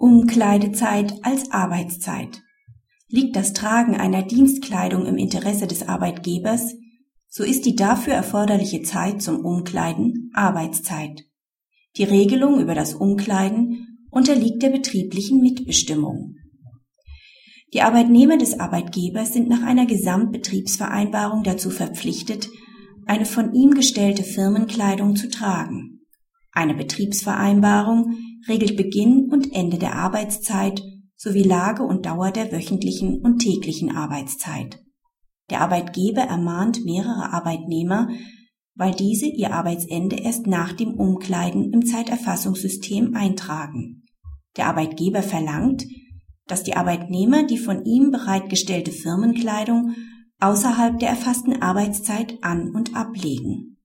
Umkleidezeit als Arbeitszeit. Liegt das Tragen einer Dienstkleidung im Interesse des Arbeitgebers, so ist die dafür erforderliche Zeit zum Umkleiden Arbeitszeit. Die Regelung über das Umkleiden unterliegt der betrieblichen Mitbestimmung. Die Arbeitnehmer des Arbeitgebers sind nach einer Gesamtbetriebsvereinbarung dazu verpflichtet, eine von ihm gestellte Firmenkleidung zu tragen. Eine Betriebsvereinbarung regelt Beginn und Ende der Arbeitszeit sowie Lage und Dauer der wöchentlichen und täglichen Arbeitszeit. Der Arbeitgeber ermahnt mehrere Arbeitnehmer, weil diese ihr Arbeitsende erst nach dem Umkleiden im Zeiterfassungssystem eintragen. Der Arbeitgeber verlangt, dass die Arbeitnehmer die von ihm bereitgestellte Firmenkleidung außerhalb der erfassten Arbeitszeit an und ablegen.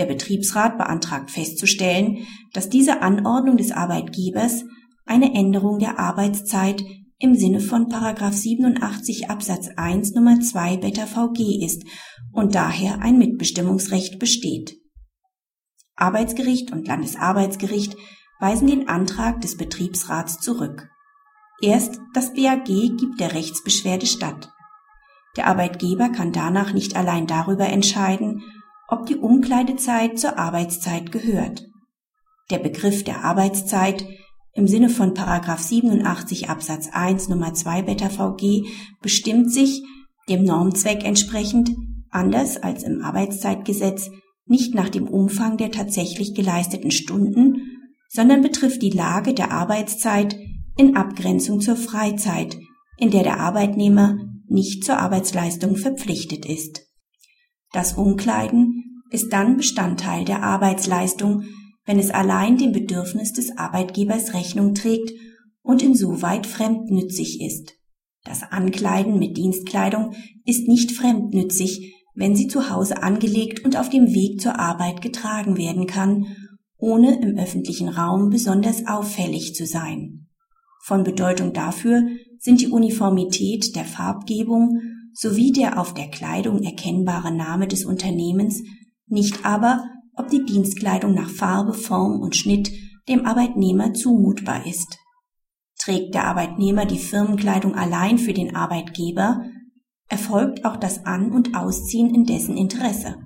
Der Betriebsrat beantragt festzustellen, dass diese Anordnung des Arbeitgebers eine Änderung der Arbeitszeit im Sinne von 87 Absatz 1 Nummer 2 Beta VG ist und daher ein Mitbestimmungsrecht besteht. Arbeitsgericht und Landesarbeitsgericht weisen den Antrag des Betriebsrats zurück. Erst das BAG gibt der Rechtsbeschwerde statt. Der Arbeitgeber kann danach nicht allein darüber entscheiden, ob die Umkleidezeit zur Arbeitszeit gehört. Der Begriff der Arbeitszeit im Sinne von 87 Absatz 1 Nummer 2 Beta VG bestimmt sich dem Normzweck entsprechend anders als im Arbeitszeitgesetz nicht nach dem Umfang der tatsächlich geleisteten Stunden, sondern betrifft die Lage der Arbeitszeit in Abgrenzung zur Freizeit, in der der Arbeitnehmer nicht zur Arbeitsleistung verpflichtet ist. Das Umkleiden ist dann Bestandteil der Arbeitsleistung, wenn es allein dem Bedürfnis des Arbeitgebers Rechnung trägt und insoweit fremdnützig ist. Das Ankleiden mit Dienstkleidung ist nicht fremdnützig, wenn sie zu Hause angelegt und auf dem Weg zur Arbeit getragen werden kann, ohne im öffentlichen Raum besonders auffällig zu sein. Von Bedeutung dafür sind die Uniformität der Farbgebung sowie der auf der Kleidung erkennbare Name des Unternehmens, nicht aber, ob die Dienstkleidung nach Farbe, Form und Schnitt dem Arbeitnehmer zumutbar ist. Trägt der Arbeitnehmer die Firmenkleidung allein für den Arbeitgeber, erfolgt auch das An- und Ausziehen in dessen Interesse.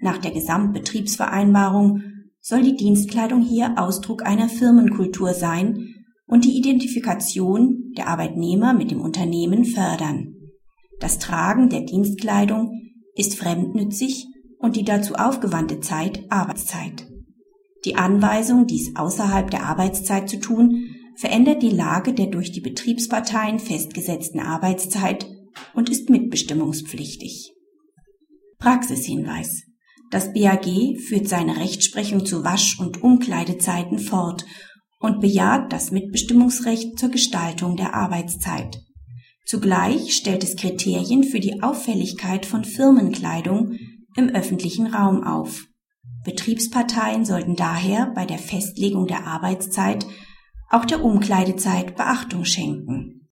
Nach der Gesamtbetriebsvereinbarung soll die Dienstkleidung hier Ausdruck einer Firmenkultur sein und die Identifikation der Arbeitnehmer mit dem Unternehmen fördern. Das Tragen der Dienstkleidung ist fremdnützig und die dazu aufgewandte Zeit Arbeitszeit. Die Anweisung, dies außerhalb der Arbeitszeit zu tun, verändert die Lage der durch die Betriebsparteien festgesetzten Arbeitszeit und ist mitbestimmungspflichtig. Praxishinweis. Das BAG führt seine Rechtsprechung zu Wasch- und Umkleidezeiten fort und bejaht das Mitbestimmungsrecht zur Gestaltung der Arbeitszeit. Zugleich stellt es Kriterien für die Auffälligkeit von Firmenkleidung im öffentlichen Raum auf. Betriebsparteien sollten daher bei der Festlegung der Arbeitszeit auch der Umkleidezeit Beachtung schenken